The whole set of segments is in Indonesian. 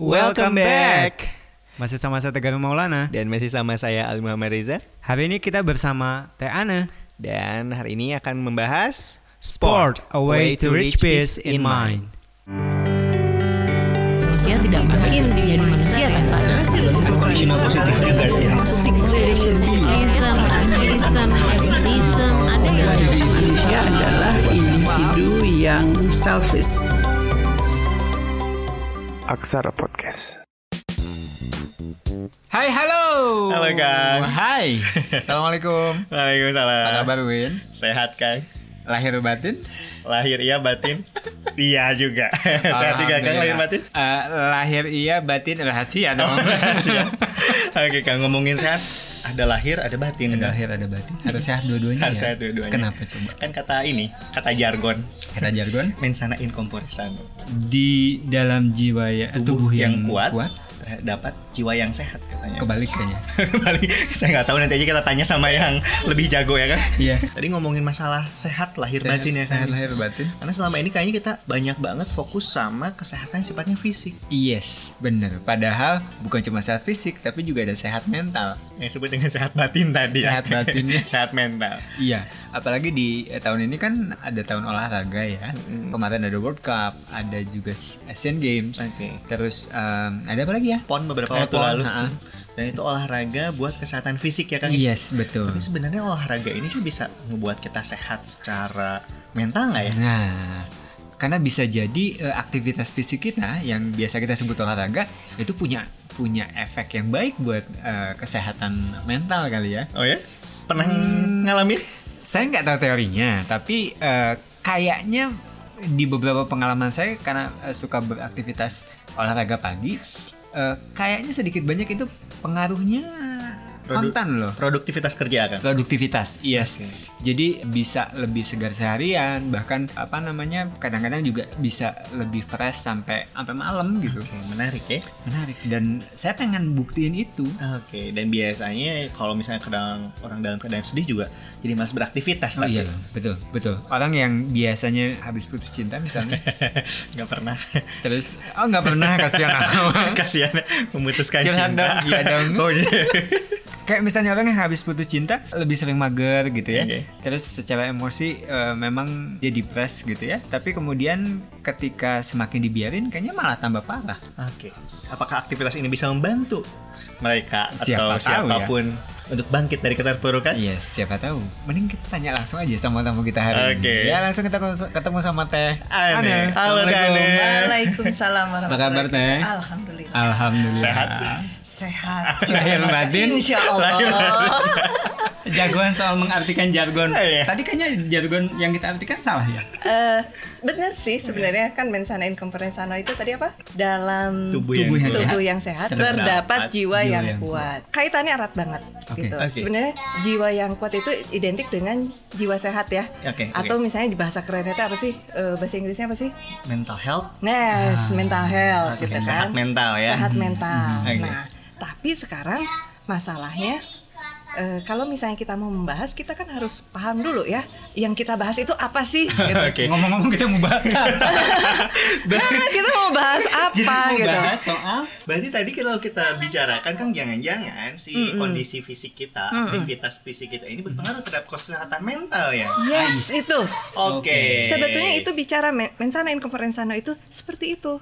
Welcome back. Masih sama saya Tegar Maulana. Dan masih sama saya Ali Muhammad Reza. Hari ini kita bersama Teh Ana. Dan hari ini akan membahas Sport, a way to reach peace in mind. manusia tidak mungkin menjadi manusia tanpa Cuma positif juga ada yang Manusia adalah individu yang selfish. Aksara Podcast. Hai, halo. Halo, Kang. Hai. Assalamualaikum. Waalaikumsalam. Apa kabar Win? Sehat kan? Lahir batin? Lahir iya batin? iya juga. Sehat juga Kang lahir batin? Eh, lahir iya batin rahasia dong. Oke Kang ngomongin sehat. Ada lahir, ada batin. ada lahir ada batin. Harus sehat dua-duanya. Harus ya? sehat dua-duanya. Kenapa coba? Kan kata ini, kata jargon. Kata jargon Mensana in di dalam jiwa ya tubuh, yang, kuat, kuat dapat jiwa yang sehat katanya. kebalik kayaknya. Kembali, saya nggak tahu nanti aja kita tanya sama yang lebih jago ya kan. Iya. Tadi ngomongin masalah sehat lahir Sehat- batin ya. Sehat kan? lahir batin. Karena selama ini kayaknya kita banyak banget fokus sama kesehatan yang sifatnya fisik. Yes, bener. Padahal bukan cuma sehat fisik, tapi juga ada sehat mental. Yang disebut dengan sehat batin tadi. ya. Sehat batinnya. sehat mental. Iya, apalagi di eh, tahun ini kan ada tahun olahraga ya. Kemarin ada World Cup, ada juga Asian Games. Oke. Terus em, ada apa lagi ya? Pon beberapa Eh, waktu pon, lalu. ha-ha. Dan itu olahraga buat kesehatan fisik ya Kang. Yes, betul. Tapi sebenarnya olahraga ini juga bisa membuat kita sehat secara mental nggak ya? Nah, karena bisa jadi eh, aktivitas fisik kita yang biasa kita sebut olahraga itu punya punya efek yang baik buat eh, kesehatan mental kali ya. Oh ya? Pernah Hmm. ngalamin? Saya nggak tahu teorinya, tapi eh, kayaknya di beberapa pengalaman saya karena suka beraktivitas olahraga pagi, eh, kayaknya sedikit banyak itu pengaruhnya Produ- kontan loh. Produktivitas kerja kan? Produktivitas, yes. Oke. Jadi bisa lebih segar seharian, bahkan apa namanya kadang-kadang juga bisa lebih fresh sampai sampai malam gitu. Oke, menarik ya. Menarik. Dan saya pengen buktiin itu. Oke, dan biasanya kalau misalnya kadang orang dalam keadaan sedih juga jadi malas beraktivitas Oh tapi iya, betul, betul. Orang yang biasanya habis putus cinta misalnya, nggak pernah terus oh nggak pernah kasihan aku. kasihan memutuskan Curhat cinta. dong, iya dong. oh iya. Kayak misalnya orang yang habis putus cinta lebih sering mager gitu ya. Oke. Terus secara emosi eh, memang dia depres gitu ya. Tapi kemudian ketika semakin dibiarin kayaknya malah tambah parah. Oke. Apakah aktivitas ini bisa membantu mereka Siapa atau tahu siapa pun untuk bangkit dari keterpurukan? Iya, siapa tahu. Mending kita tanya langsung aja sama tamu kita hari Oke. ini. Ya, langsung kita ketemu sama Teh Ane. Halo, Teh. Waalaikumsalam warahmatullahi kabar Teh? Alhamdulillah. Alhamdulillah. Sehat? Sehat. Lahir batin. Insya Allah. Jagoan soal mengartikan jargon. Iya. Tadi kayaknya jargon yang kita artikan salah ya. Eh, benar sih sebenarnya kan mensana in corpore sano itu tadi apa? Dalam Tubuh, Tubuh yang tubuh yang sehat Terdapat terdapat jiwa jiwa yang, yang kuat. Kaitannya erat banget Oke. gitu. Oke. Sebenarnya jiwa yang kuat itu identik dengan jiwa sehat ya. Oke. Atau misalnya di bahasa kerennya itu apa sih? Eh, bahasa Inggrisnya apa sih? Mental health, Nes, mental health gitu Oke, kan. sehat mental ya. Sehat mental. Oke. Nah, tapi sekarang masalahnya eh, kalau misalnya kita mau membahas, kita kan harus paham dulu ya, yang kita bahas itu apa sih? Gitu. Oke. Ngomong-ngomong kita mau bahas apa? Nah, kita mau bahas apa kita mau gitu? bahas soal Berarti tadi kalau kita bicarakan kan jangan-jangan si kondisi fisik kita, aktivitas fisik kita ini berpengaruh terhadap kesehatan mental ya. Yes, itu. Oke. Sebetulnya itu bicara men- mensana in corpore sano itu seperti itu.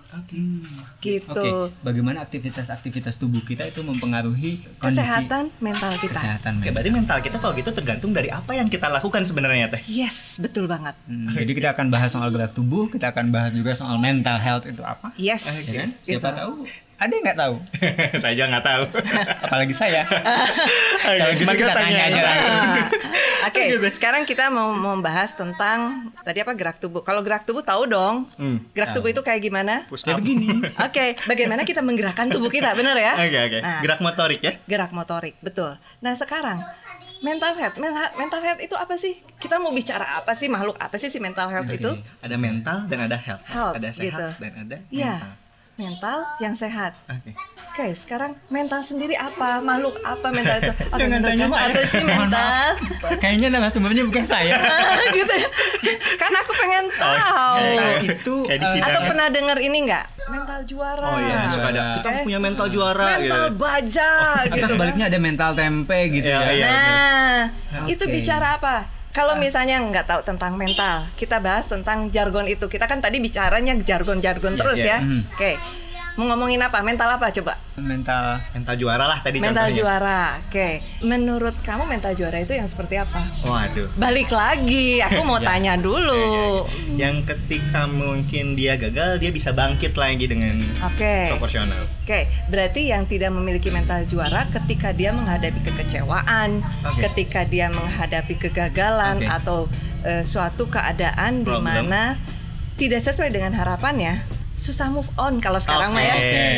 Gitu. Oke, bagaimana aktivitas-aktivitas tubuh kita itu mempengaruhi kondisi Kesehatan mental kita. kesehatan Oke, mental. berarti mental kita kalau gitu tergantung dari apa yang kita lakukan sebenarnya teh. Yes, betul banget. Hmm, Jadi kita akan bahas soal gerak tubuh, kita akan bahas juga soal mental health itu apa, Yes. ya kan? Gitu. Siapa tahu ada yang nggak tahu, Saya aja nggak tahu. apalagi saya. Oke, gitu kita tanya aja langsung. Ah, Oke, sekarang kita mau membahas tentang tadi apa gerak tubuh. Kalau gerak tubuh tahu dong. Hmm. Gerak tubuh itu kayak gimana? Ya begini. Oke, bagaimana kita menggerakkan tubuh kita, bener ya? Oke, oke. Nah, Gerak motorik ya. gerak motorik, betul. Nah sekarang mental health, mental, mental health itu apa sih? Kita mau bicara apa sih makhluk apa sih si mental health itu? Ada mental dan ada health. Health, ada sehat gitu. dan ada Iya, mental. Mental yang sehat. Oke. Oke, sekarang mental sendiri apa? Makhluk apa mental itu? Oke, Jangan kamu saya. apa sih mental? Kayaknya narasumbernya bukan saya. gitu ya. Kan aku pengen tahu. Kayak- itu sidang Atau ya. pernah dengar ini nggak? Mental mental juara. Oh iya, suka ada. Kita Eh, punya mental juara mental gitu. baja Atau gitu. kan. sebaliknya ada mental tempe gitu Iya, ya. iya. Nah, itu Oke. bicara apa? Kalau misalnya nggak tahu tentang mental, kita bahas tentang jargon itu. Kita kan tadi bicaranya jargon-jargon Iya, terus iya. ya. Hmm. Oke. Mau ngomongin apa? Mental apa coba? Mental Mental juara lah tadi Mental contohnya. juara. Oke. Menurut kamu mental juara itu yang seperti apa? Waduh. Balik lagi, aku mau Ya. tanya dulu. Yang ketika mungkin dia gagal, dia bisa bangkit lagi dengan Oke. proporsional. Oke, berarti yang tidak memiliki mental juara ketika dia menghadapi kekecewaan, Oke. ketika dia menghadapi kegagalan Oke. atau eh, suatu keadaan di mana tidak sesuai dengan harapannya, susah move on kalau sekarang mah ya.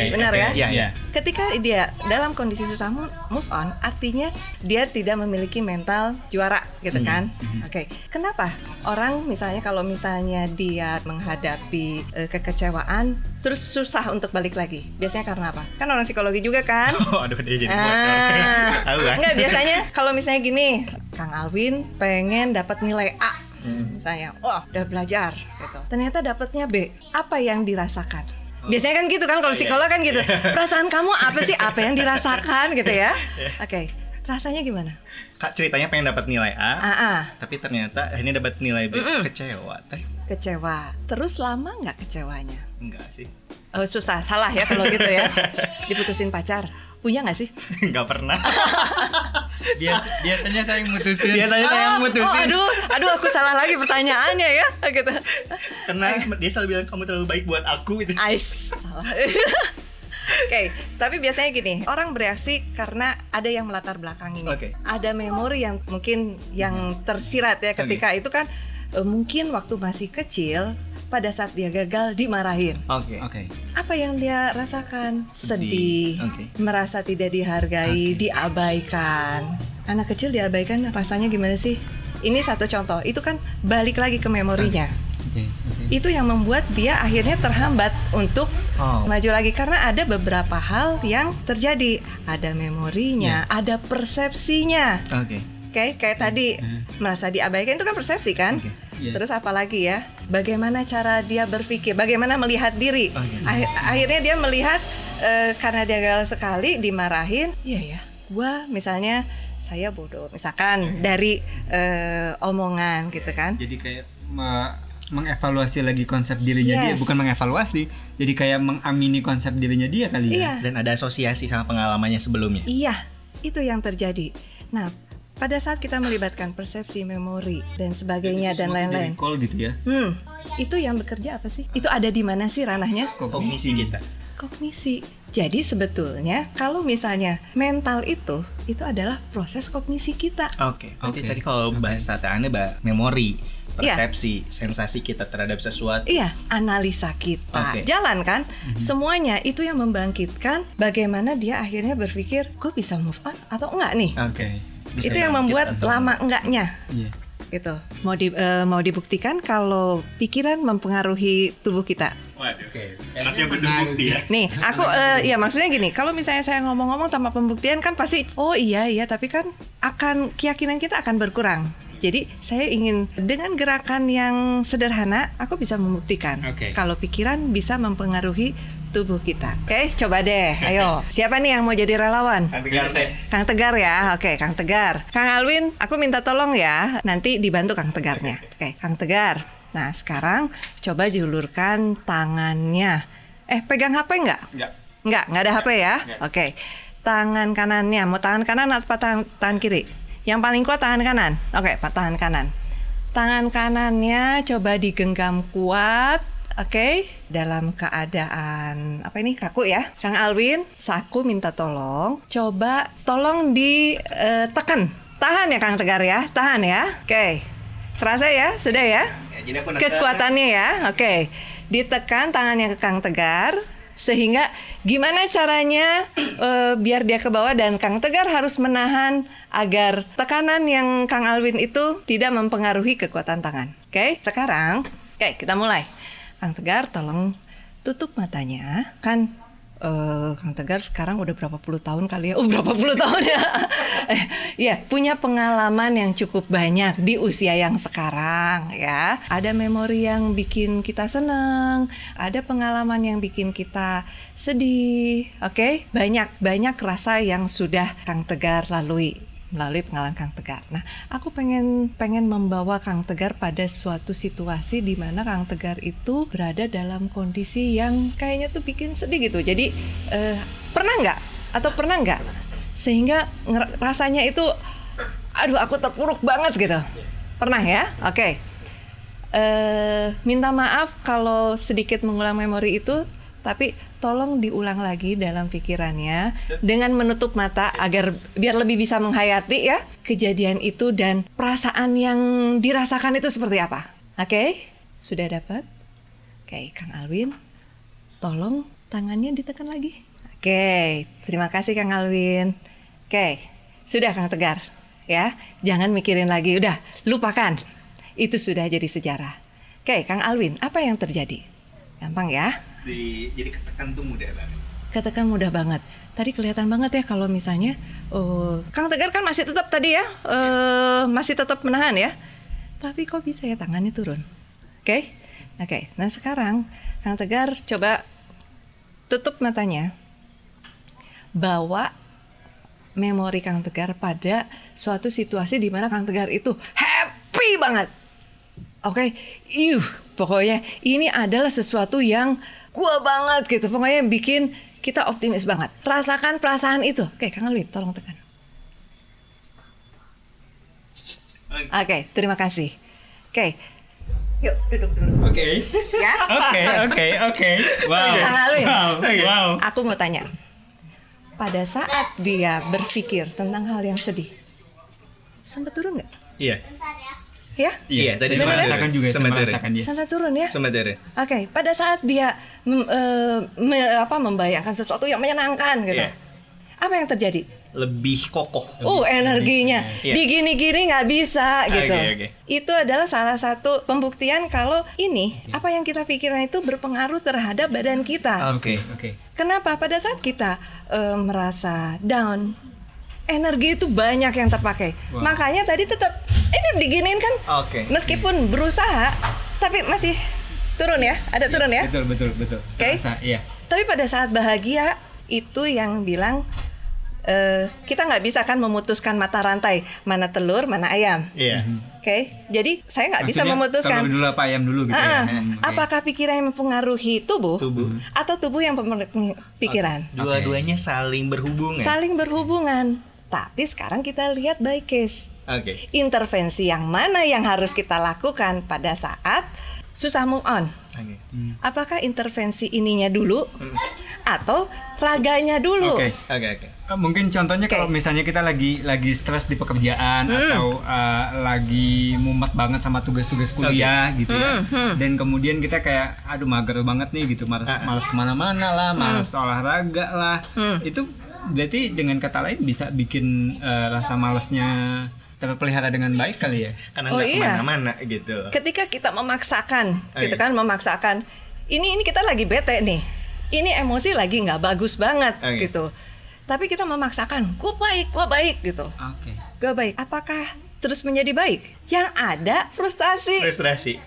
Benar oke, ya? Iya, iya. Ketika dia dalam kondisi susah mo- move on, artinya dia tidak memiliki mental juara gitu Hmm, kan? Oke, kenapa orang misalnya kalau misalnya dia menghadapi eh, kekecewaan, terus susah untuk balik lagi? Biasanya karena apa? Kan orang psikologi juga kan? Oh, aduh dia jadi. Ah, Tahu kan? enggak biasanya kalau misalnya gini, Kang Alvin pengen dapat nilai A Hmm. misalnya, wah udah belajar gitu. Ternyata dapatnya B. Apa yang dirasakan? Biasanya kan gitu kan kalau Oh, iya. psikolog kan gitu. Perasaan kamu apa sih? Apa yang dirasakan gitu ya? Iya. Oke. Rasanya gimana? Kak ceritanya pengen dapat nilai A, Ah, ah, tapi ternyata ini dapat nilai B. Kecewa, teh. kecewa. Terus lama nggak kecewanya? Enggak sih. Oh, susah, salah ya kalau gitu ya. Diputusin pacar. Punya nggak sih? Enggak pernah. Bias, biasanya saya mutusin. Biasanya saya yang Oh, mutusin. aduh, aduh aku salah lagi pertanyaannya ya. Gitu. Karena dia selalu bilang kamu terlalu baik buat aku gitu. Ais. Salah. Oke, tapi biasanya gini, orang bereaksi karena ada yang melatar belakanginya. Oke. Ada memori yang mungkin yang tersirat ya ketika itu kan eh, mungkin waktu masih kecil pada saat dia gagal dimarahin. Oke. Oke. Apa yang dia rasakan? Sedih. Sedih, Oke. merasa tidak dihargai, diabaikan. Anak kecil diabaikan rasanya gimana sih? Ini satu contoh. Itu kan balik lagi ke memorinya. Oke. oke. Itu yang membuat dia akhirnya terhambat untuk Oh. maju lagi karena ada beberapa hal yang terjadi. Ada memorinya, ada persepsinya. Oke. Oke, kayak tadi merasa diabaikan itu kan persepsi kan? Oke, iya. Terus apa lagi ya? Bagaimana cara dia berpikir? Bagaimana melihat diri? Oke. Akhir- akhirnya dia melihat eh, karena dia gagal sekali dimarahin, iya ya. Gua misalnya saya bodoh, misalkan dari eh, omongan gitu kan? Jadi kayak me- mengevaluasi lagi konsep dirinya dia, Yes. bukan mengevaluasi. Jadi kayak mengamini konsep dirinya dia kali ya. Iya. Dan ada asosiasi sama pengalamannya sebelumnya. Iya, itu yang terjadi. Nah, pada saat kita melibatkan persepsi, memori dan sebagainya dan lain-lain. Call gitu ya. Hmm, itu yang bekerja apa sih? Itu ada di mana sih ranahnya? Kognisi kita. Kognisi. Jadi sebetulnya kalau misalnya mental itu itu adalah proses kognisi kita. Oke. Berarti Oke. tadi kalau Oke. bahasa Anda bah memori, Iya. persepsi, sensasi kita terhadap sesuatu. Iya, analisa kita Oke. jalan kan. Semuanya itu yang membangkitkan bagaimana dia akhirnya berpikir, gue bisa move on atau enggak nih? Oke. Bisa itu yang membuat atau- lama enggaknya. Iya. gitu mau di eh, mau dibuktikan kalau pikiran mempengaruhi tubuh kita Waduh. Yang bukti ya. nih aku eh, ya maksudnya gini kalau misalnya saya ngomong-ngomong tanpa pembuktian kan pasti oh iya iya tapi kan akan keyakinan kita akan berkurang jadi saya ingin dengan gerakan yang sederhana aku bisa membuktikan Oke. kalau pikiran bisa mempengaruhi tubuh kita oke coba deh ayo siapa nih yang mau jadi relawan Nanti kan saya. Kang Tegar ya, oke Kang Tegar. Kang Alwin, aku minta tolong ya, nanti dibantu Kang Tegarnya. Oke, Kang Tegar. Nah sekarang coba julurkan tangannya. Eh pegang HP nggak? Enggak. Nggak, nggak ada HP ya? Oke. Tangan kanannya, mau tangan kanan atau tangan, tangan kiri? Yang paling kuat tangan kanan. Oke, Pak tangan kanan. Tangan kanannya coba digenggam kuat. Oke, dalam keadaan apa ini kaku ya, Kang Alwin, saku minta tolong, coba tolong ditekan, tahan ya Kang Tegar ya, tahan ya, oke, terasa ya, sudah ya, Ya, kekuatannya ya, oke, ditekan tangannya ke Kang Tegar, sehingga gimana caranya eh, biar dia ke bawah dan Kang Tegar harus menahan agar tekanan yang Kang Alwin itu tidak mempengaruhi kekuatan tangan. Oke, sekarang, oke kita mulai. Kang Tegar tolong tutup matanya, kan eh, Kang Tegar sekarang udah berapa puluh tahun kali ya? Oh berapa puluh tahun ya? Ya punya pengalaman yang cukup banyak di usia yang sekarang ya. Ada memori yang bikin kita seneng, ada pengalaman yang bikin kita sedih. Oke, banyak banyak rasa yang sudah Kang Tegar lalui melalui pengalaman Kang Tegar. Nah, aku pengen pengen membawa Kang Tegar pada suatu situasi di mana Kang Tegar itu berada dalam kondisi yang kayaknya tuh bikin sedih gitu. Jadi eh, pernah nggak atau pernah nggak sehingga rasanya itu aduh aku terpuruk banget gitu. Pernah ya? Oke. Eh, minta maaf kalau sedikit mengulang memori itu, tapi tolong diulang lagi dalam pikirannya dengan menutup mata agar biar lebih bisa menghayati ya kejadian itu dan perasaan yang dirasakan itu seperti apa. Oke? Sudah dapat? Oke, Kang Alwin, tolong tangannya ditekan lagi. Oke, terima kasih Kang Alwin. Oke, sudah Kang Tegar ya. Jangan mikirin lagi, udah lupakan. Itu sudah jadi sejarah. Oke, Kang Alwin, apa yang terjadi? Gampang ya. Di, jadi ketekan tuh mudah banget. Ketekan mudah banget. Tadi kelihatan banget ya kalau misalnya oh, Kang Tegar kan masih tetap tadi ya, eh, masih tetap menahan ya. Tapi kok bisa ya tangannya turun? Oke, oke. Nah sekarang Kang Tegar coba tutup matanya, bawa memori Kang Tegar pada suatu situasi di mana Kang Tegar itu happy banget. Oke, iuh, pokoknya ini adalah sesuatu yang gua banget gitu. Pokoknya bikin kita optimis banget. Rasakan perasaan itu. Oke, Kang Alwin, tolong tekan. Oke, terima kasih. Oke, yuk duduk dulu. Oke. Ya. Oke, oke, oke. Wow. Kang Alwin. Wow. Wow. Aku mau tanya. Pada saat dia berpikir tentang hal yang sedih, sempat turun nggak? Iya. Ya? Iya, tadi Saya sempat merasakan juga, saya merasakan dia. Sempat turun ya? Sempat turun. Oke, pada saat dia mem- eh, me- apa membayangkan sesuatu yang menyenangkan gitu, Iya. apa yang terjadi? Lebih kokoh. Oh, energinya Iya. digini-gini nggak bisa gitu. Oke, oke. Itu adalah salah satu pembuktian kalau ini apa yang kita pikirkan itu berpengaruh terhadap badan kita. Oke, oke. Kenapa? Pada saat kita eh, merasa down, energi itu banyak yang terpakai. Wow. Makanya tadi tetap ini diginiin kan, Oke. meskipun berusaha, tapi masih turun ya, ada turun ya. Betul, betul, betul. Oke. Terasa, Iya. Tapi pada saat bahagia itu yang bilang eh, kita nggak bisa kan memutuskan mata rantai mana telur mana ayam. Iya. Oke, jadi saya nggak bisa memutuskan. telur dulu apa ayam dulu gitu Ah, ya. Hmm, oke. Apakah pikiran yang mempengaruhi tubuh, Tubuh. atau tubuh yang mempengaruhi pikiran? Dua-duanya saling berhubungan. Saling berhubungan. Tapi sekarang kita lihat by case. Oke. Intervensi yang mana yang harus kita lakukan pada saat susah move on? Oke. Apakah intervensi ininya dulu atau raganya dulu? Oke. Oke, oke. Eh, Mungkin contohnya Oke. kalau misalnya kita lagi lagi stres di pekerjaan Hmm. atau eh, lagi mumet banget sama tugas-tugas kuliah gitu ya, Hmm, dan kemudian kita kayak aduh mager banget nih gitu, malas Ah. malas ke mana-mana lah, malas Hmm. olahraga lah, itu berarti dengan kata lain bisa bikin eh, rasa malasnya terpelihara dengan baik kali ya. Karena Oh, nggak iya. ke mana-mana gitu. ketika kita memaksakan Oh, gitu iya. kan memaksakan ini ini kita lagi bete nih ini emosi lagi nggak bagus banget Oh, iya. gitu tapi kita memaksakan gua baik gua baik gitu Oke. gua baik apakah terus menjadi baik yang ada frustasi Frustrasi.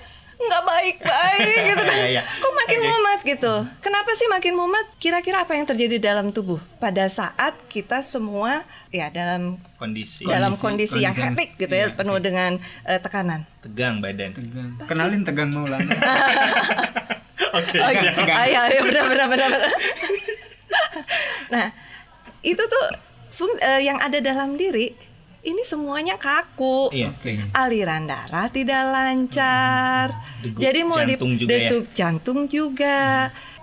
Nggak baik baik gitu kan Iya, iya. kok makin Oke. mumet gitu kenapa sih makin mumet kira-kira apa yang terjadi dalam tubuh pada saat kita semua ya dalam Kondisi. dalam Kondisi- kondisi, yang kondisi yang- hektik gitu ya iya, penuh oke. dengan eh, tekanan Tegang badan. Tegang. Kenalin tegang Maulana. Oke. Oh iya, iya, iya, benar, benar, benar, benar. nah, itu tuh fung- eh, yang ada dalam diri ini semuanya kaku. Iya. Oke. Aliran darah tidak lancar. Degup Jadi mau di jantung juga ya? degup jantung juga.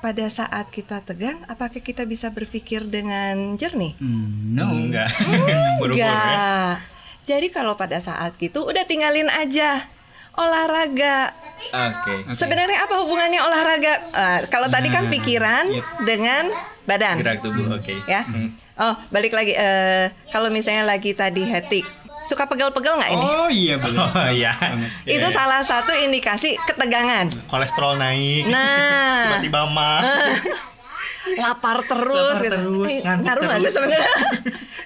Pada saat kita tegang, apakah kita bisa berpikir dengan jernih? Hmm, no. Enggak. Buru-buru ya. Enggak. Jadi kalau pada saat gitu udah tinggalin aja olahraga. Oke. Oke. Sebenarnya apa hubungannya olahraga? Eh, kalau tadi kan Nah, pikiran yep. dengan badan. Gerak tubuh, oke. Ya. Oh, balik lagi eh, kalau misalnya lagi tadi hectic, suka pegel-pegel nggak ini? Oh iya benar. Oh iya. Itu Iya, iya. salah satu indikasi ketegangan. kolesterol naik. Nah. Tiba-tiba mah. lapar terus Lapar gitu. terus, Eh, ngantuk ngaruh sih terus. sebenarnya?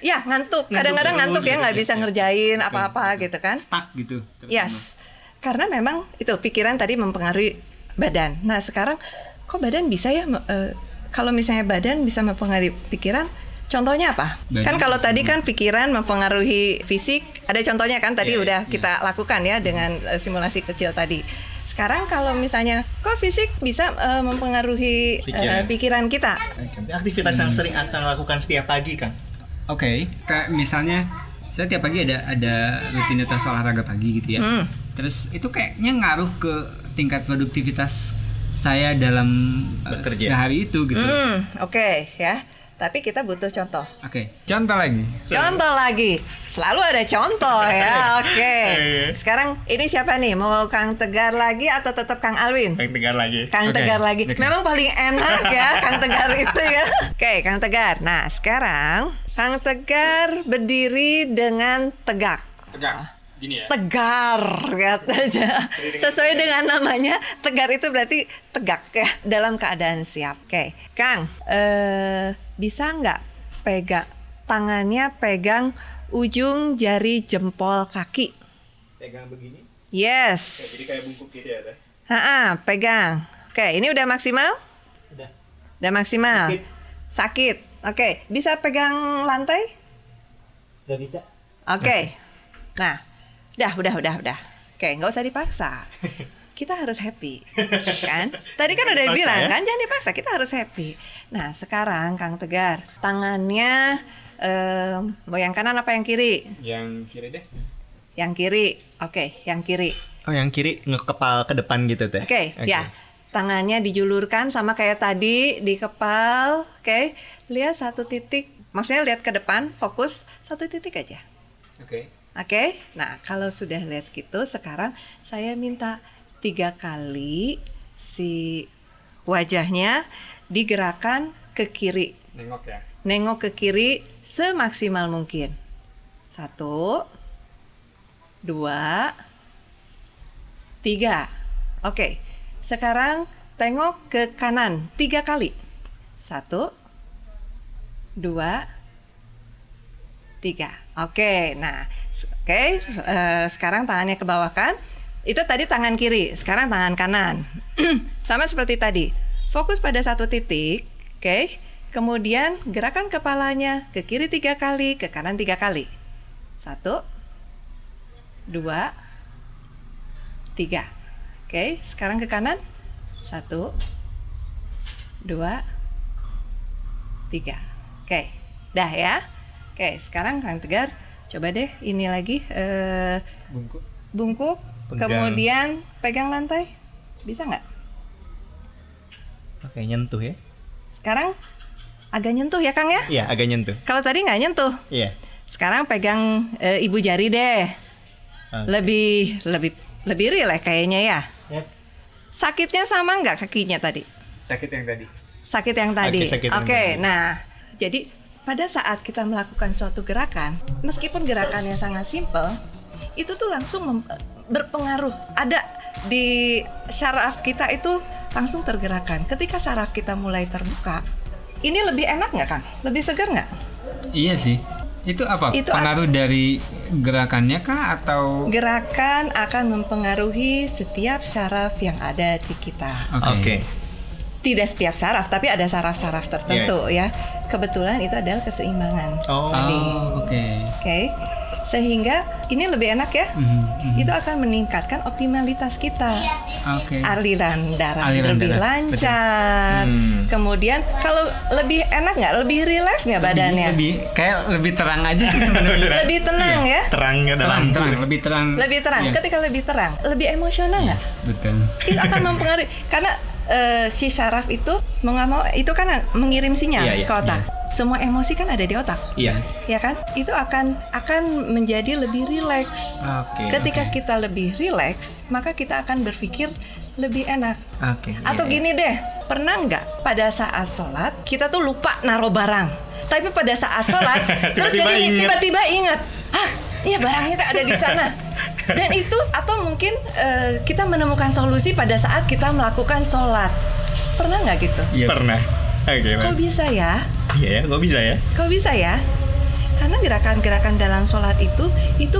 ya ngantuk. Kadang-kadang ngantuk ya gitu, nggak bisa gitu. ngerjain apa-apa gitu kan. stuck gitu Yes. Karena memang itu pikiran tadi mempengaruhi badan. Nah, sekarang kok badan bisa ya eh, kalau misalnya badan bisa mempengaruhi pikiran Contohnya apa? Badan kan kalau tadi kan pikiran mempengaruhi fisik, ada contohnya kan tadi Iya, udah kita lakukan ya dengan eh, simulasi kecil tadi. Sekarang kalau misalnya kok fisik bisa eh, mempengaruhi eh, Pikiran. pikiran kita? Aktivitas yang sering akan lakukan setiap pagi kan. Oke, kayak misalnya saya tiap pagi ada ada rutinitas olahraga pagi gitu ya. Hmm. Terus itu kayaknya ngaruh ke tingkat produktivitas saya dalam uh, Bekerja. sehari itu gitu. Hmm, oke ya. Tapi kita butuh contoh. Oke, contoh lagi. Contoh lagi, selalu ada contoh ya. Oke. Sekarang ini siapa nih? Mau Kang Tegar lagi atau tetap Kang Alwin? Yang tegar lagi. Kang Oke, Tegar lagi. oke. Memang paling enak ya Kang Tegar itu ya. Oke, Kang Tegar. Nah, sekarang Kang Tegar berdiri dengan tegak. Tegak. Gini ya. Tegar katanya. Sesuai dengan namanya, tegar itu berarti tegak ya dalam keadaan siap. Oke, Kang, eh bisa nggak pegang tangannya pegang ujung jari jempol kaki? Pegang begini. Yes. Jadi kayak bungkuk gitu ya, Teh. Ha pegang. Oke, ini udah maksimal? Udah. Udah maksimal. Sakit. Sakit. Oke, bisa pegang lantai? Udah bisa. Oke. Nah, udah, udah, udah, udah. Oke, nggak usah dipaksa. Kita harus happy, kan? Tadi kan udah Dipaksa, bilang ya? kan, jangan dipaksa. Kita harus happy. Nah, sekarang Kang Tegar, tangannya eh, mau yang kanan apa yang kiri? Yang kiri deh. Yang kiri. Oke, yang kiri. Oh, yang kiri ngekepal ke depan gitu, Teh. Oke, ya. Tangannya dijulurkan sama kayak tadi di kepal. Oke, lihat satu titik. Maksudnya lihat ke depan, fokus satu titik aja. Oke. Oke, nah kalau sudah lihat gitu, sekarang saya minta tiga kali si wajahnya digerakkan ke kiri, Nengok ya. nengok ke kiri semaksimal mungkin. Satu, dua, tiga. Oke, sekarang tengok ke kanan tiga kali. Satu, dua, tiga. Oke, nah, oke. eh, sekarang tangannya ke bawah kan? Itu tadi tangan kiri, sekarang tangan kanan. Sama seperti tadi. Fokus pada satu titik, oke. Kemudian gerakan kepalanya ke kiri tiga kali, ke kanan tiga kali. Satu, dua, tiga. Oke, sekarang ke kanan. Satu, dua, tiga. Oke, dah ya. Oke, sekarang Kang Tegar, coba deh ini lagi eh, Bungkuk. bungkuk, Pegang. kemudian pegang lantai, bisa nggak? Oke, nyentuh ya. Sekarang agak nyentuh ya Kang ya? Iya, agak nyentuh. Kalau tadi nggak nyentuh, Iya. sekarang pegang eh, ibu jari deh. Oke. Lebih lebih lebih rileks kayaknya ya. Ya. Sakitnya sama nggak kakinya tadi? Sakit yang tadi. sakit yang tadi. Oke, Oke, tadi. nah, jadi pada saat kita melakukan suatu gerakan, meskipun gerakannya sangat simpel, itu tuh langsung mem- berpengaruh. Ada di syaraf kita itu langsung tergerakkan. Ketika syaraf kita mulai terbuka, ini lebih enak nggak, Kang? Lebih segar nggak? Iya sih. Itu apa? Itu Pengaruh dari gerakannya kah atau Gerakan akan mempengaruhi setiap syaraf yang ada di kita. Oke. Tidak setiap syaraf, tapi ada syaraf-syaraf tertentu ya. Kebetulan itu adalah keseimbangan. Oh. Tadi. Oke. Oke. Sehingga ini lebih enak ya. Mhm, mhm. Itu akan meningkatkan optimalitas kita. Oke. Aliran darah Aliran lebih darah, lancar. Hmm. Kemudian kalau lebih enak nggak? Lebih rileks nggak badannya? Lebih kayak lebih terang aja sih sebenarnya. Lebih tenang ya. Terangnya ada terang, lampu. terang, lebih terang. Lebih terang. Iya. Ketika lebih terang, lebih emosional nggak? Yes, betul. Itu akan mempengaruhi karena eh, si syaraf itu mau nggak mau itu kan mengirim sinyal Iya, iya, ke otak. Semua emosi kan ada di otak. Iya. Ya kan? Itu akan akan menjadi lebih rileks. Oke. Ketika oke. kita lebih rileks, maka kita akan berpikir lebih enak. Oke. Atau iya, gini deh, pernah nggak pada saat sholat kita tuh lupa naruh barang, tapi pada saat sholat terus jadi tiba-tiba ingat, ah iya barangnya tuh ada di sana. Dan itu atau mungkin eh, kita menemukan solusi pada saat kita melakukan sholat. Pernah nggak gitu? iya. Pernah. Oke, Kok Bang. bisa ya? Iya ya, kok bisa ya? Kok bisa ya? Karena gerakan-gerakan dalam sholat itu itu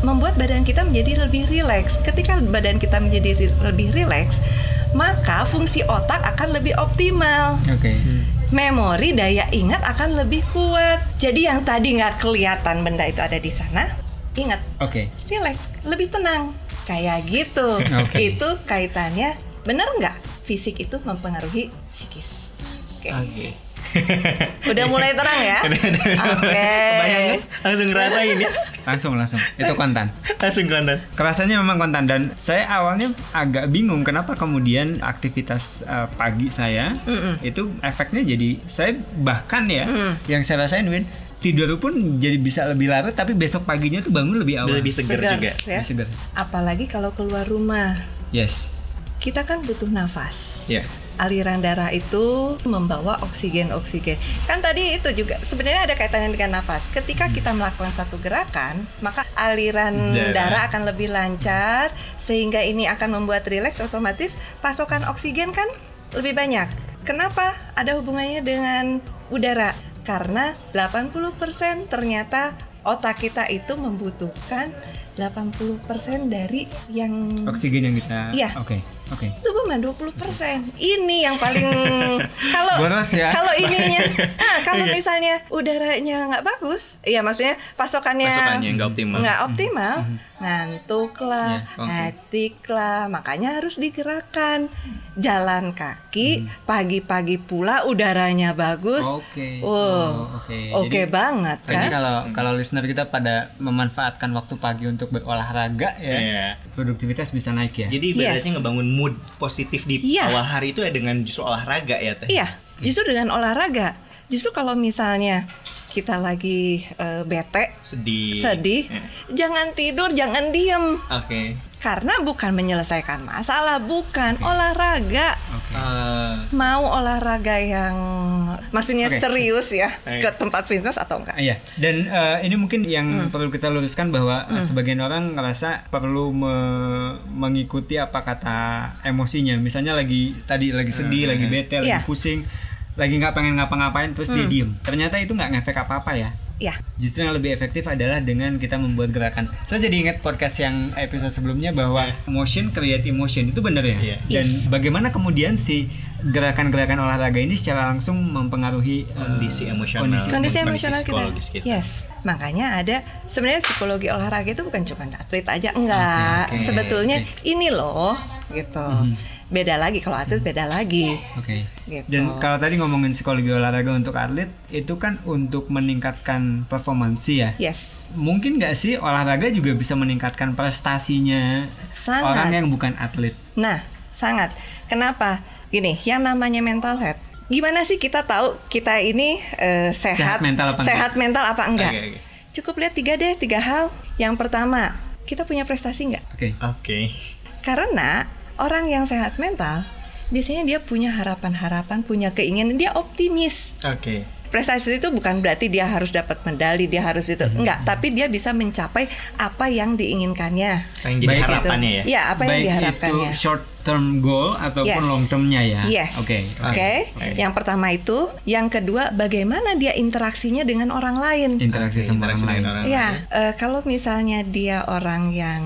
membuat badan kita menjadi lebih rileks. Ketika badan kita menjadi ri- lebih rileks, maka fungsi otak akan lebih optimal. Oke. Memori daya ingat akan lebih kuat. Jadi yang tadi nggak kelihatan benda itu ada di sana, ingat, Oke. rileks, lebih tenang. Kayak gitu. Oke. Itu kaitannya benar nggak? Fisik itu mempengaruhi psikis. Oke. Oke. Udah mulai terang ya? Oke. Kebayang langsung ngerasain ya. Langsung langsung. Itu kontan. Langsung konten. Kerasanya memang kontan dan saya awalnya agak bingung kenapa kemudian aktivitas uh, pagi saya itu efeknya jadi saya bahkan ya yang saya rasain Win tidur pun jadi bisa lebih larut tapi besok paginya tuh bangun lebih awal. Lebih seger, Segar, juga. ya. Lebih segar. Apalagi kalau keluar rumah, Yes. kita kan butuh nafas. Iya. Aliran darah itu membawa oksigen-oksigen. Kan tadi itu juga sebenarnya ada kaitannya dengan nafas. Ketika kita melakukan satu gerakan, maka aliran Darah. darah akan lebih lancar sehingga ini akan membuat rileks otomatis pasokan oksigen kan lebih banyak. Kenapa? Ada hubungannya dengan udara. Karena 80% ternyata otak kita itu membutuhkan 80% dari yang Oksigen yang kita. Iya. Oke. Oke. itu cuma 20 Ini yang paling kalau Boros ya. kalau ininya, ah kalau misalnya udaranya nggak bagus, iya maksudnya pasokannya Pasokannya nggak optimal. nggak optimal, ngantuk lah, Ya, oke. hektik lah, makanya harus digerakkan. Jalan kaki pagi-pagi pula udaranya bagus. Oke. Wow, Oh, oke. oke Jadi- banget Jadi kan? kalau kalau listener kita pada memanfaatkan waktu pagi untuk berolahraga ya, Iya. produktivitas bisa naik ya. Jadi ibaratnya ngebangun mood positif di Iya. awal hari itu ya dengan justru olahraga ya teh. Iya, justru dengan olahraga. Justru kalau misalnya kita lagi eh, bete, Sedih. sedih, Iya. jangan tidur, jangan diem. Oke. Karena bukan menyelesaikan masalah, bukan olahraga. Oke. Eh, Mau olahraga yang maksudnya Oke. serius ya Oke. ke tempat fitness atau enggak? Iya, dan eh, ini mungkin yang Hmm. perlu kita luruskan bahwa eh, sebagian orang ngerasa perlu me- mengikuti apa kata emosinya. Misalnya lagi tadi lagi sedih, lagi bete, lagi Iya. pusing, lagi nggak pengen ngapa-ngapain, terus dia diem. Ternyata itu nggak ngefek apa-apa ya. Ya, Justru yang lebih efektif adalah dengan kita membuat gerakan. Saya jadi ingat podcast yang episode sebelumnya bahwa motion create emotion itu benar ya. Iya. Dan Yes. bagaimana kemudian si gerakan-gerakan olahraga ini secara langsung mempengaruhi eh, Kondisi emosional. kondisi kondisi Kondisi emosional kita. psikologis kita. Yes, makanya ada sebenarnya psikologi olahraga itu bukan cuma atlet aja enggak. Oke, oke, Sebetulnya oke. ini loh gitu. Beda lagi kalau atlet beda lagi. Oke. Gitu. Dan kalau tadi ngomongin psikologi olahraga untuk atlet, itu kan untuk meningkatkan performansi ya. Yes. Mungkin nggak sih olahraga juga bisa meningkatkan prestasinya Sangat. orang yang bukan atlet? Nah, sangat. Kenapa? Gini, yang namanya mental health. Gimana sih kita tahu kita ini eh, sehat, Sehat mental apa enggak? sehat mental apa enggak? Oke, oke. Cukup lihat tiga deh, tiga hal. Yang pertama, kita punya prestasi nggak? Oke. Oke. Karena orang yang sehat mental biasanya dia punya harapan-harapan, punya keinginan, dia optimis. Oke. Prestasi itu bukan berarti dia harus dapat medali, dia harus itu. Hmm. Enggak, tapi dia bisa mencapai apa yang diinginkannya. Yang jadi Baik itu. harapannya ya. Ya, apa yang Baik diharapkannya. itu short term goal ataupun Yes. long termnya ya. Yes. Oke. Oke. Oke. Yang pertama itu, yang kedua bagaimana dia interaksinya dengan orang lain. Interaksi Oke, sama interaksi orang lain. orang Ya, eh, kalau misalnya dia orang yang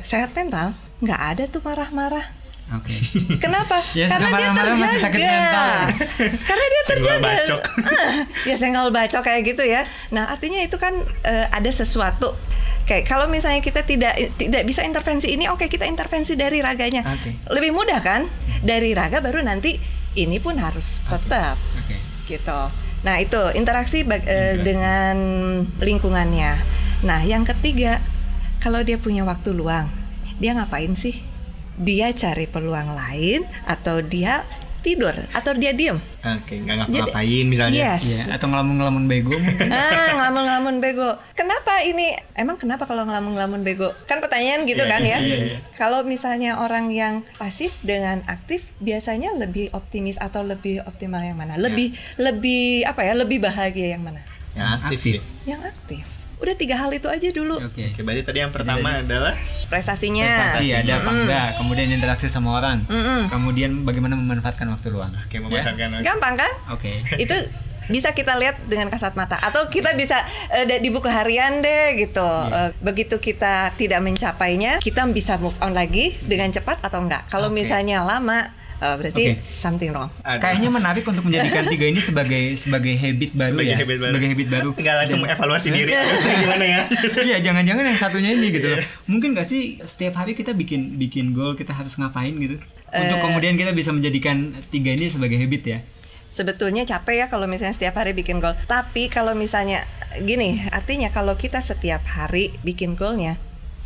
sehat mental, nggak ada tuh marah-marah. Oke. Kenapa? Ya, Karena dia terjaga. masih sakit mental. Karena dia Senggol terjaga. bacok. Ah, ya senggol bacok kayak gitu ya. Nah, artinya itu kan eh, ada sesuatu. Kayak kalau misalnya kita tidak tidak bisa intervensi ini, oke kita intervensi dari raganya. Oke. Lebih mudah kan? Dari raga baru nanti ini pun harus tetap Oke. gitu. Nah itu interaksi bag- eh, dengan lingkungannya. Nah yang ketiga, kalau dia punya waktu luang, dia ngapain sih? Dia cari peluang lain atau dia tidur atau dia diem? Oke, nggak ngapa-ngapain misalnya. Yes. Ya, atau ngelamun-ngelamun bego mungkin. Ah, ngelamun-ngelamun bego. Kenapa ini? Emang kenapa kalau ngelamun-ngelamun bego? Kan pertanyaan gitu Iya, kan ya. iya, iya. Kalau misalnya orang yang pasif dengan aktif biasanya lebih optimis atau lebih optimal yang mana? Lebih lebih apa ya? Lebih bahagia yang mana? Yang aktif, Aktif. ya. Yang aktif. Udah tiga hal itu aja dulu. Oke. Oke, berarti tadi yang pertama adalah Prestasinya. Prestasi ada apa enggak, kemudian interaksi sama orang, Mm-mm. kemudian bagaimana memanfaatkan waktu luang. Oke, Ya? memanfaatkan Gampang kan? Oke. itu bisa kita lihat dengan kasat mata atau kita bisa eh, da- di buku harian deh gitu. Iya. Eh, begitu kita tidak mencapainya, kita bisa move on lagi dengan cepat atau enggak. Kalau Oke. misalnya lama, eh, berarti Oke. something wrong. Aduh. Kayaknya menarik untuk menjadikan tiga ini sebagai sebagai habit baru sebagai ya, habit baru. sebagai habit baru. Nggak langsung Dan- mengevaluasi diri. Terus gimana ya? Iya, jangan-jangan yang satunya ini gitu. Iya. loh. Mungkin gak sih setiap hari kita bikin bikin goal kita harus ngapain gitu? Untuk Eh. kemudian kita bisa menjadikan tiga ini sebagai habit ya. Sebetulnya capek ya kalau misalnya setiap hari bikin goal. Tapi kalau misalnya gini, artinya kalau kita setiap hari bikin goalnya,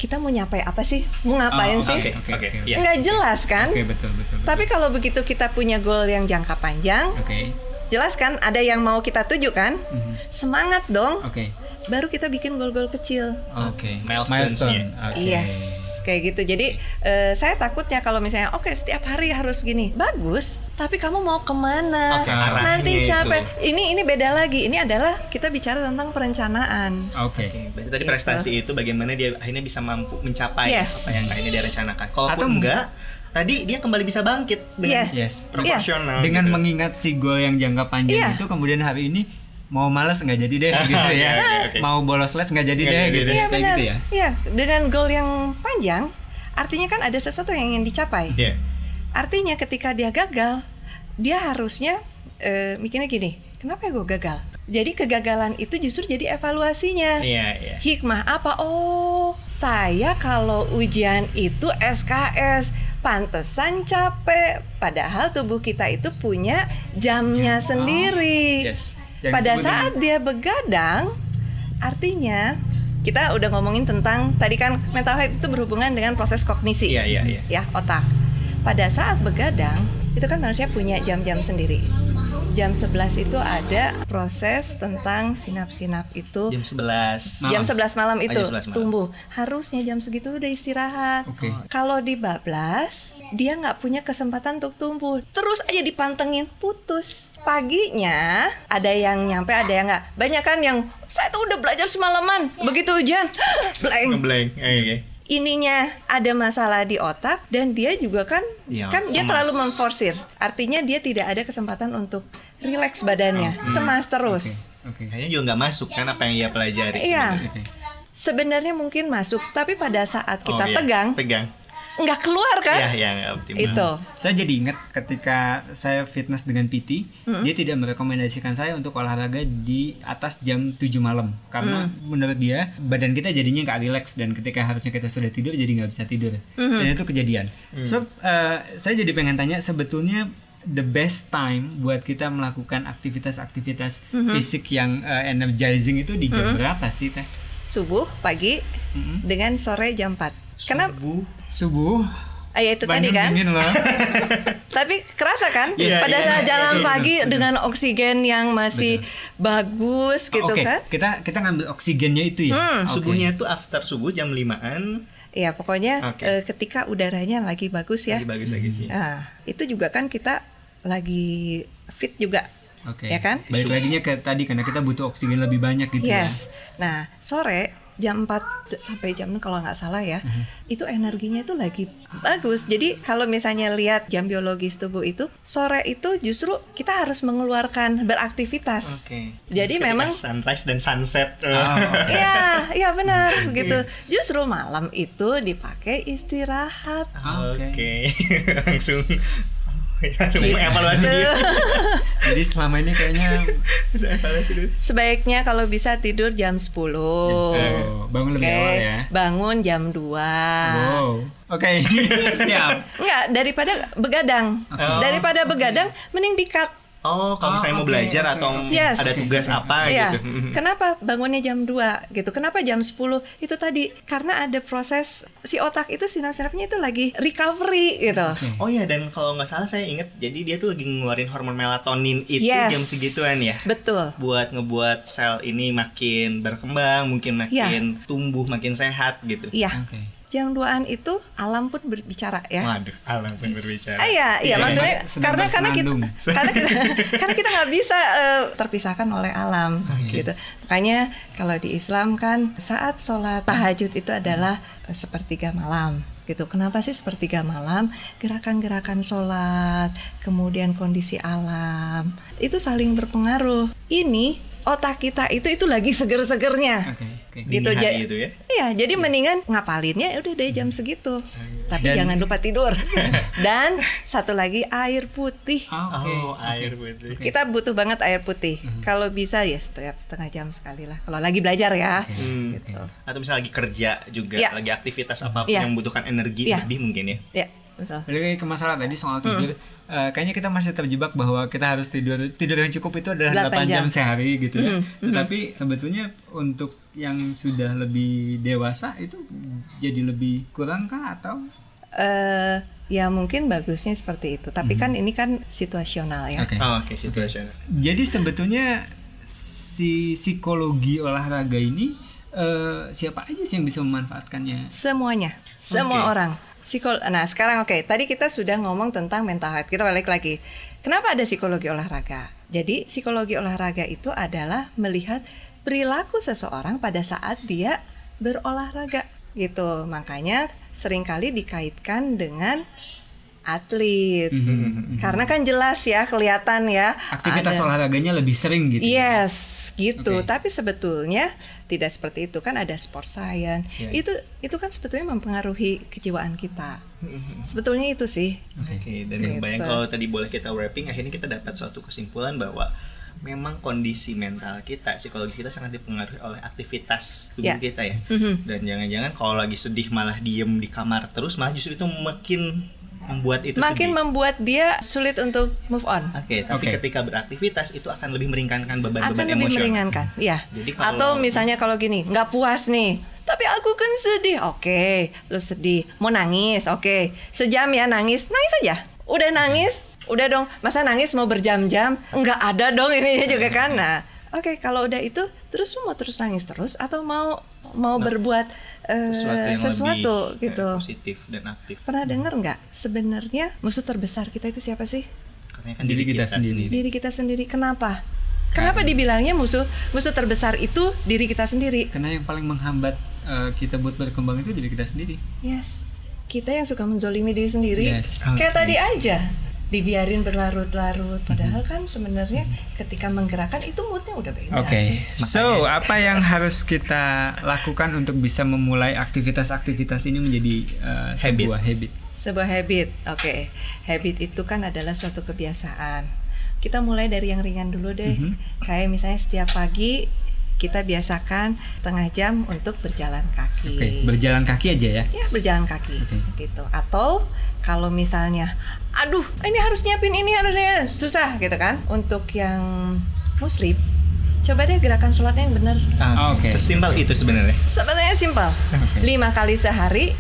kita mau nyapai apa sih? Mau ngapain Oh, sih? Oke, Oke, oke. oke. Iya. Nggak jelas kan? Oke, betul betul. betul. Tapi kalau begitu kita punya goal yang jangka panjang, Oke. jelas kan ada yang mau kita tuju kan? Mhm. Semangat dong. Oke. Baru kita bikin goal-goal kecil. Oke. Milestones-nya. Oke. Yes, kayak gitu. Jadi eh, saya takutnya kalau misalnya oke setiap hari harus gini, bagus. Tapi kamu mau ke mana? Arahnya Nanti itu. capek. Ini ini beda lagi. Ini adalah kita bicara tentang perencanaan. Oke. Oke, berarti tadi prestasi itu bagaimana dia akhirnya bisa mampu mencapai Yes. apa yang akhirnya dia rencanakan. Kalaupun enggak, tadi dia kembali bisa bangkit dengan Iya. Yes. proporsional. Dengan gitu. mengingat si goal yang jangka panjang Iya. itu kemudian hari ini mau malas nggak jadi deh gitu ya. oke, oke. Mau bolos les nggak jadi Nggak deh jadi gitu. Iya Kayak gitu ya. Iya, dengan goal yang panjang, artinya kan ada sesuatu yang ingin dicapai. Iya. Artinya ketika dia gagal, dia harusnya eh, mikirnya gini, kenapa ya gue gagal? Jadi kegagalan itu justru jadi evaluasinya. Iya, iya. Hikmah apa? Oh, saya kalau ujian itu SKS, pantesan capek. Padahal tubuh kita itu punya jamnya Jam. sendiri. Yes. Yang Pada saat dia begadang, artinya kita udah ngomongin tentang tadi kan mental health itu berhubungan dengan proses kognisi Iya, iya, iya. ya otak. Pada saat begadang itu kan manusia punya jam-jam sendiri. Jam 11 itu ada proses tentang sinap-sinap itu Jam 11. jam 11 malam itu jam 11 malam. tumbuh. Harusnya jam segitu udah istirahat. Oke. Kalau dibablas, dia nggak punya kesempatan untuk tumbuh. Terus aja dipantengin, putus. Paginya ada yang nyampe, ada yang nggak. Banyak kan yang saya tuh udah belajar semalaman. Begitu ujian, blank. Eh, Oke. ininya ada masalah di otak dan dia juga kan Iya, kan dia terlalu memforsir. Artinya dia tidak ada kesempatan untuk rileks badannya, cemas terus. Oke. Kayaknya juga nggak masuk kan apa yang ia pelajari. Iya. sebenarnya. Mungkin masuk, tapi pada saat kita Oh, iya. pegang Pegang. nggak keluar kan? Iya, iya, nggak optimal. Itu. Saya jadi ingat ketika saya fitness dengan PT, dia tidak merekomendasikan saya untuk olahraga di atas jam 7 malam karena menurut dia badan kita jadinya nggak rileks dan ketika harusnya kita sudah tidur jadi nggak bisa tidur dan itu kejadian. So eh, saya jadi pengen tanya sebetulnya the best time buat kita melakukan aktivitas-aktivitas fisik yang eh, energizing itu di jam berapa sih teh? Subuh, pagi, dengan sore jam 4 Karena Subuh. Subuh. ah, ya itu tadi Bandung kan. dingin loh. Tapi kerasa kan? Iya, pada iya, saat iya, jalan iya, pagi dengan oksigen yang masih bagus gitu Oke, kan? kita kita ngambil oksigennya itu ya. Oke. Subuhnya itu after subuh jam 5-an. Iya, pokoknya Oke. eh, ketika udaranya lagi bagus ya. Lagi bagus lagi sih. Nah, itu juga kan kita lagi fit juga. Oke. Ya kan? Balik laginya ke tadi karena kita butuh oksigen lebih banyak gitu ya. Yes. Nah, sore jam 4 sampai jam 6 kalau nggak salah ya, Mhm. itu energinya itu lagi bagus. Jadi kalau misalnya lihat jam biologis tubuh itu, sore itu justru kita harus mengeluarkan beraktivitas. Oke. Jadi memang- sunrise dan sunset. Oh. Iya, iya benar gitu. Justru malam itu dipakai istirahat. Oke. Langsung langsung Mengevaluasi diri. Jadi selama ini kayaknya Evaluasi. Sebaiknya kalau bisa tidur jam 10. oh, bangun lebih Oke, awal ya. bangun jam 2. Wow. Oke, siap. Enggak, daripada begadang. Oh. Daripada begadang mending di-cut. Oh, kalau Oh, misalnya mau oke, belajar oke, atau. Yes. ada tugas apa Iya. gitu. Kenapa bangunnya jam 2 gitu? Kenapa jam 10? Itu tadi karena ada proses si otak itu sinap-sinapnya itu lagi recovery gitu. Oh iya dan kalau nggak salah saya ingat jadi dia tuh lagi ngeluarin hormon melatonin itu Yes. jam segituan ya. Betul. Buat ngebuat sel ini makin berkembang, mungkin makin tumbuh, makin sehat gitu. Iya. Oke. Jam 2an itu alam pun berbicara ya. Waduh, alam pun berbicara. Ah, iya, iya, Iya, maksudnya sedang karena karena kita karena kita karena kita nggak bisa eh, terpisahkan oleh alam gitu. Makanya kalau di Islam kan saat sholat tahajud itu adalah eh, sepertiga malam gitu. Kenapa sih sepertiga malam? Gerakan-gerakan sholat, kemudian kondisi alam itu saling berpengaruh. Ini otak kita itu itu lagi seger-segernya. Oke, oke. Dini Gitu, hari ja- itu ya. Iya, jadi mendingan ngapalinnya ya udah dari jam segitu. Tapi Dan- jangan lupa tidur. Dan satu lagi air putih. Ah, Oke. Oh, air putih. Kita butuh banget air putih. Kalau bisa ya setiap setengah jam sekali lah. Kalau lagi belajar ya. Hmm. Gitu. Atau misalnya lagi kerja juga, Iya. lagi aktivitas apa pun Iya. yang membutuhkan energi Iya. lebih mungkin ya. Ya, betul. Balik lagi ke masalah tadi soal tidur, eh, kayaknya kita masih terjebak bahwa kita harus tidur tidur yang cukup itu adalah 8 Delapan jam. jam. sehari gitu ya. Tetapi sebetulnya untuk yang sudah lebih dewasa itu jadi lebih kurang kah atau Eh, ya mungkin bagusnya seperti itu. Tapi kan ini kan situasional ya. Oke. Oh, Oke, situasional. Jadi sebetulnya si psikologi olahraga ini eh, siapa aja sih yang bisa memanfaatkannya? Semuanya, semua Oke. orang. Psikol nah sekarang oke, tadi kita sudah ngomong tentang mental health. Kita balik lagi. Kenapa ada psikologi olahraga? Jadi psikologi olahraga itu adalah melihat perilaku seseorang pada saat dia berolahraga gitu. Makanya sering kali dikaitkan dengan atlet. Karena kan jelas ya, kelihatan ya. Aktivitas ada- olahraganya lebih sering gitu. Yes, gitu. Oke. Tapi sebetulnya tidak seperti itu kan ada sport science. Ya. Itu itu kan sebetulnya mempengaruhi kejiwaan kita. Sebetulnya itu sih. Oke, dan yang Gitu. bayang kalau tadi boleh kita wrapping, akhirnya kita dapat suatu kesimpulan bahwa memang kondisi mental kita, psikologis kita sangat dipengaruhi oleh aktivitas tubuh Ya. kita ya. Mhm. Dan jangan-jangan kalau lagi sedih malah diem di kamar terus, malah justru itu makin membuat itu Makin sedih. membuat dia sulit untuk move on. Oke, tapi Oke. ketika beraktivitas itu akan lebih meringankan Akan beban-beban lebih emosional. meringankan, iya. Jadi kalau- Atau misalnya kalau gini, nggak puas nih, tapi aku kan sedih. Oke, lu sedih. Mau nangis, oke. Sejam ya nangis, nangis aja. Udah nangis, udah dong. Masa nangis mau berjam-jam? Nggak ada dong ini juga kan. Nah, oke kalau udah itu, terus lu mau terus nangis terus atau mau mau berbuat eh, sesuatu yang sesuatu lebih eh, gitu. positif dan aktif. Pernah dengar nggak? Sebenarnya musuh terbesar kita itu siapa sih? Katanya kan Diri kita sendiri. diri kita sendiri. Kenapa? Kenapa dibilangnya musuh musuh terbesar itu diri kita sendiri? Karena yang paling menghambat eh, kita buat berkembang itu diri kita sendiri. Yes. Kita yang suka menzolimi diri sendiri. Yes. Kayak Oke. tadi aja dibiarin berlarut-larut. Padahal kan sebenarnya ketika menggerakkan itu moodnya udah beda. Oke, so apa yang harus kita lakukan untuk bisa memulai aktivitas-aktivitas ini menjadi eh, Habit. sebuah habit? Sebuah habit. Oke. Habit itu kan adalah suatu kebiasaan. Kita mulai dari yang ringan dulu deh. Kayak misalnya setiap pagi kita biasakan setengah jam untuk berjalan kaki. Oke, berjalan kaki aja ya. ya berjalan kaki Oke. gitu atau kalau misalnya aduh ini harus nyiapin ini harusnya susah gitu kan untuk yang muslim coba deh gerakan sholatnya yang benar Ah, Oke. Sesimpel itu sebenarnya. sebenarnya simpel Oke. lima kali sehari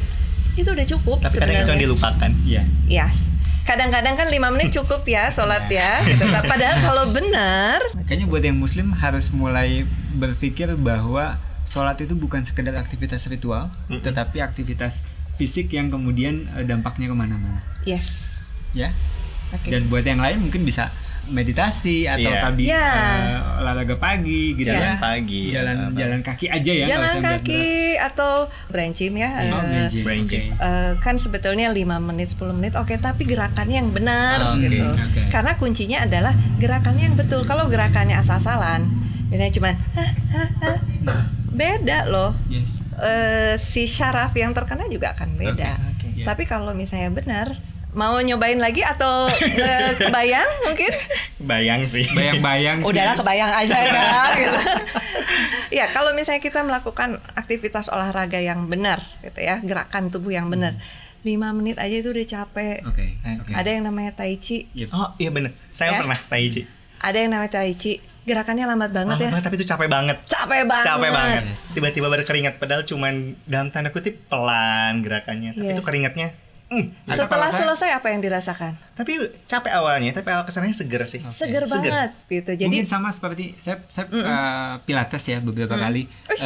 itu udah cukup Tapi kadang itu yang dilupakan. Iya. yes kadang-kadang kan lima menit cukup ya sholat ya gitu. padahal kalau benar. Kayaknya buat yang muslim harus mulai berpikir bahwa sholat itu bukan sekedar aktivitas ritual, tetapi aktivitas fisik yang kemudian eh, dampaknya ke mana-mana, yes. Ya. oke. Dan buat yang lain mungkin bisa meditasi atau Iya. tadi Iya. eh, olahraga pagi gitu Jalan ya. pagi, Jalan apa. jalan kaki aja ya. jalan kaki atau brain gym ya Oh, eh, brain gym, brain gym. Eh, kan sebetulnya 5 menit 10 menit oke tapi gerakannya yang benar Oke, gitu. oke. Karena kuncinya adalah gerakannya yang betul. Kalau gerakannya asal-asalan, misalnya cuman "Hah, hah, hah," beda loh. Yes. Eh, si syaraf yang terkena juga akan beda. Oke, oke. Ya. Tapi kalau misalnya benar, mau nyobain lagi atau eh, kebayang mungkin? Bayang sih. Bayang-bayang sih. Udahlah kebayang aja ya gitu. ya kalau misalnya kita melakukan aktivitas olahraga yang benar gitu ya, gerakan tubuh yang benar. 5 menit aja itu udah capek. Oke. Oke. oke. Ada yang namanya tai chi, Yep. Oh iya bener. Saya Ya. pernah tai chi. ada yang namanya tai chi. Gerakannya lambat banget Lama ya. banget, tapi itu capek banget. Capek banget. Capek banget. Tiba-tiba berkeringat padahal cuman dalam tanda kutip pelan gerakannya. Tapi Iya. itu keringatnya Atau Setelah selesai apa yang dirasakan? Tapi capek awalnya, tapi awal kesannya seger sih. Seger banget gitu. Jadi Mungkin sama seperti saya, saya eh, pilates ya beberapa kali. Ush,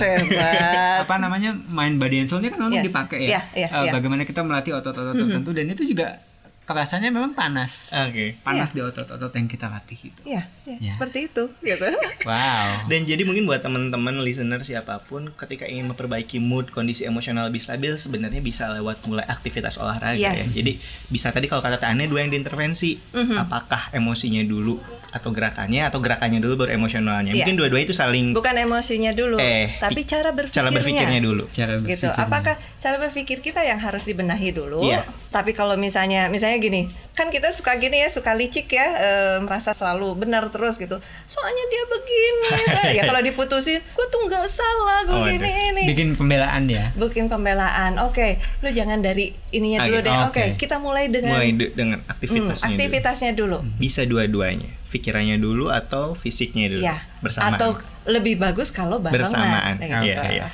Eh, hebat. apa namanya main body and soul-nya kan memang Yes. dipakai ya. Iya, iya, Eh, iya. Bagaimana kita melatih otot-otot tertentu dan itu juga kerasanya memang panas. Oke. Panas di otot-otot yang kita latih itu. ya, ya, Ya. seperti itu gitu. Wow. Dan jadi mungkin buat teman-teman listener siapa pun ketika ingin memperbaiki mood, kondisi emosional lebih stabil sebenarnya bisa lewat mulai aktivitas olahraga ya. Yes. Jadi bisa tadi kalau kata Tanya dua yang diintervensi. Apakah emosinya dulu atau gerakannya atau gerakannya dulu baru emosionalnya. Iya. Mungkin dua-duanya itu saling Bukan emosinya dulu, Eh, tapi cara berpikirnya. cara berpikirnya dulu. Cara gitu. berpikirnya. Apakah cara berpikir kita yang harus dibenahi dulu? Iya. Tapi kalau misalnya, misalnya gini, kan kita suka gini ya, suka licik ya, eh, merasa selalu benar terus gitu. Soalnya dia begini, ya kalau diputusin, gue tuh nggak salah, gue Oh, gini ini. bikin pembelaan ya? Bikin pembelaan. Oke, lu jangan dari ininya dulu Oke. deh. Oke, Oke. kita mulai dengan mulai de- dengan hmm, aktivitasnya dulu. aktivitasnya dulu. Bisa dua-duanya, pikirannya dulu atau fisiknya dulu Ya. bersamaan. Atau lebih bagus kalau barengan. Bersamaan. Gitu. Iya, iya.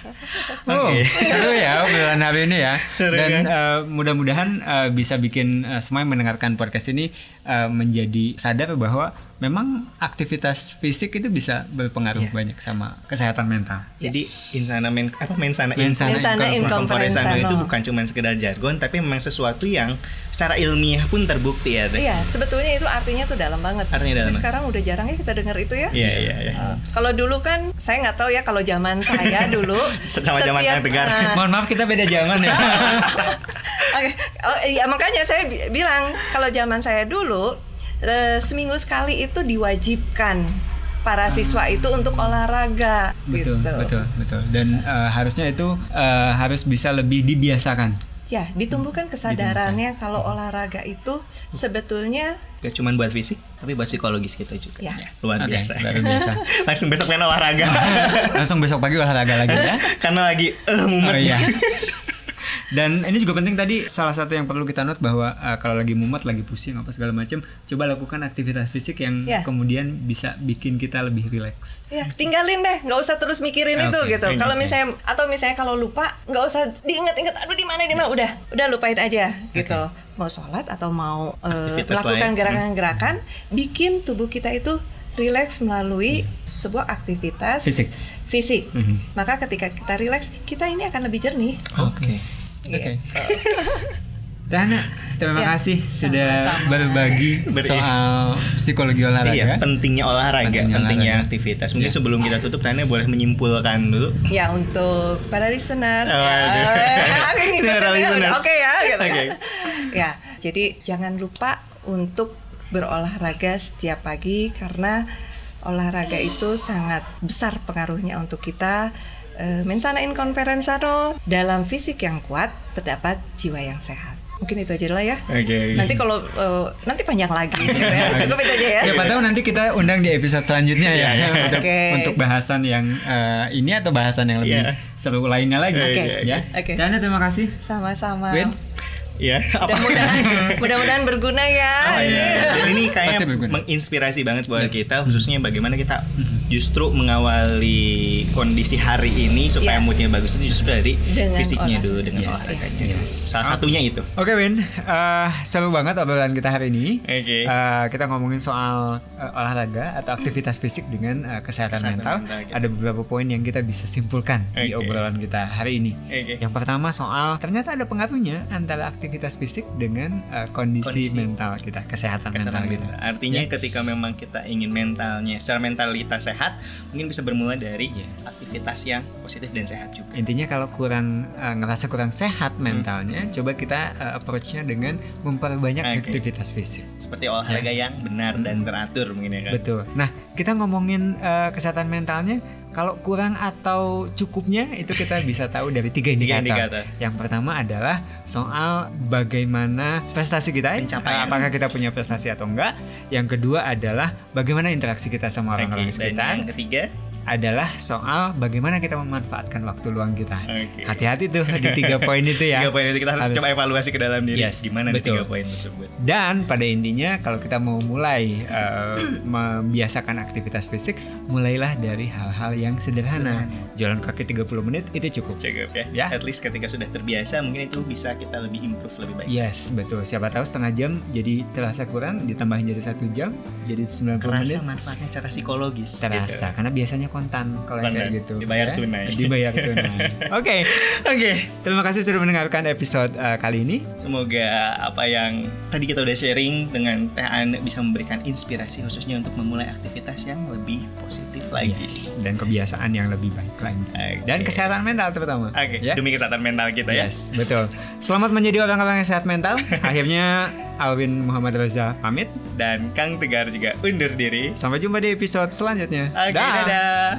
Oh, Oke. seru ya obrolan hari ini ya. Seru Dan kan? eh, mudah-mudahan eh, bisa bikin eh, semua yang mendengarkan podcast ini eh, menjadi sadar bahwa memang aktivitas fisik itu bisa berpengaruh Iya. banyak sama kesehatan mental. Jadi insana men apa mensana Mensana Mensana in in itu bukan cuma sekedar jargon tapi memang sesuatu yang secara ilmiah pun terbukti ya. Iya, sebetulnya itu artinya tuh dalam banget. Artinya dalam. Tapi sekarang udah jarang ya kita dengar itu ya. Iya iya iya. Kalau dulu kan saya nggak tahu ya kalau zaman saya dulu Sama zaman setiap- Kang Tegar. Nah, Mohon maaf kita beda zaman ya. Oke, oh, iya makanya saya bi- bilang kalau zaman saya dulu eh, seminggu sekali itu diwajibkan para siswa itu untuk olahraga betul, gitu. betul, betul. Dan eh, harusnya itu eh, harus bisa lebih dibiasakan. Ya, ditumbuhkan kesadarannya kalau olahraga itu sebetulnya Gak cuma buat fisik tapi buat psikologis kita juga. Ya. Luar Oke, biasa. luar biasa. Langsung besok main olahraga. Langsung besok pagi olahraga lagi ya. Karena lagi eh Oh mumet. iya. Dan ini juga penting tadi salah satu yang perlu kita note bahwa uh, kalau lagi mumet, lagi pusing apa segala macam, coba lakukan aktivitas fisik yang Ya. kemudian bisa bikin kita lebih rileks. Ya, tinggalin deh, nggak usah terus mikirin Oke, itu gitu. oke, Kalau misalnya atau misalnya kalau lupa, nggak usah diingat-ingat. Aduh di mana di mana, udah, udah lupain aja gitu. Mau sholat atau mau Aktivitas melakukan lain. gerakan-gerakan, bikin tubuh kita itu rileks melalui sebuah aktivitas Fisik. Fisik. Mhm. Maka ketika kita rileks, kita ini akan lebih jernih. Oke. Oke. Dana, terima Ya, kasih sudah sama-sama. berbagi Ber- soal psikologi olahraga. Iya, pentingnya olahraga, Pentingnya pentingnya, olahraga. aktivitas. Mungkin Iya. sebelum kita tutup, Tanya boleh menyimpulkan dulu. Ya untuk para listener, Oh, ya, Para ya, oke ya, gitu. Oke. Ya, jadi jangan lupa untuk berolahraga setiap pagi karena olahraga itu sangat besar pengaruhnya untuk kita. Eh, Mensana in conference sano, dalam fisik yang kuat terdapat jiwa yang sehat. Mungkin itu aja lah ya. Oke. Nanti kalau eh, nanti panjang lagi, gitu ya. cukup itu aja ya. Siapa tahu nanti kita undang di episode selanjutnya ya untuk, Oke. untuk bahasan yang eh, ini atau bahasan yang lebih Iya. seru lainnya lagi. Oke. Ya. Oke. Dana terima kasih. Sama-sama. Ya, apa? Mudah-mudahan mudah-mudahan berguna ya. Oh, ini. iya. Dan ini kayaknya menginspirasi banget buat kita khususnya bagaimana kita justru mengawali kondisi hari ini supaya Iya. moodnya bagus itu justru dari Dengan fisiknya olahraga. dulu dengan Yes, olahraganya. yes. Salah satunya itu. Oke Win, Eh, seru banget obrolan kita hari ini. Oke. Eh, kita ngomongin soal eh, olahraga atau aktivitas fisik dengan eh, kesehatan, Kesehatan mental. mental kita. Ada beberapa poin yang kita bisa simpulkan di Oke. obrolan kita hari ini. Oke. Yang pertama soal ternyata ada pengaruhnya antara aktivitas fisik dengan eh, kondisi, Kondisi. mental kita, kesehatan, Kesehatan mental kita. Artinya ketika memang kita ingin mentalnya secara mentalitas sehat, mungkin bisa bermula dari Yes. aktivitas yang positif dan sehat juga. Intinya kalau kurang eh, ngerasa kurang sehat mentalnya, coba kita eh, approach-nya dengan memperbanyak Oke. aktivitas fisik. Seperti olahraga yang benar dan teratur mungkin ya kan. Betul. Nah, kita ngomongin eh, kesehatan mentalnya, kalau kurang atau cukupnya itu kita bisa tahu dari tiga Tiga indikator. indikator. Yang pertama adalah soal bagaimana prestasi kita, eh, Pencapaian. apakah kita punya prestasi atau enggak. Yang kedua adalah bagaimana interaksi kita sama orang-orang sekitar. yang ketiga, adalah soal bagaimana kita memanfaatkan waktu luang kita. Oke. Hati-hati tuh di tiga poin itu ya. Tiga poin itu kita harus, coba evaluasi ke dalam diri. Yes, Gimana betul. tiga poin tersebut? Dan pada intinya kalau kita mau mulai eh, membiasakan aktivitas fisik, mulailah dari hal-hal yang sederhana. Jalan kaki 30 menit itu cukup. Cukup ya. Ya. At least ketika sudah terbiasa mungkin itu bisa kita lebih improve lebih baik. Yes, betul. Siapa tahu setengah jam jadi terasa kurang, ditambahin jadi satu jam, jadi 90 Kerasa menit. manfaatnya secara psikologis. Terasa, gitu. karena biasanya kontan kalau yang kayak gitu. Dibayar tunai. Dibayar tunai. Oke, Oke. terima kasih sudah mendengarkan episode eh, kali ini. Semoga apa yang tadi kita udah sharing dengan Teh An bisa memberikan inspirasi khususnya untuk memulai aktivitas yang lebih positif lagi. Yes, dan kebiasaan yang lebih baik lagi. Oke. Dan kesehatan mental terutama. Oke, Ya? demi kesehatan mental kita ya. Yes, betul. Selamat menjadi orang-orang yang sehat mental. Akhirnya Alvin Muhammad Reza pamit. Dan Kang Tegar juga undur diri. Sampai jumpa di episode selanjutnya. Oke, Dah. dadah.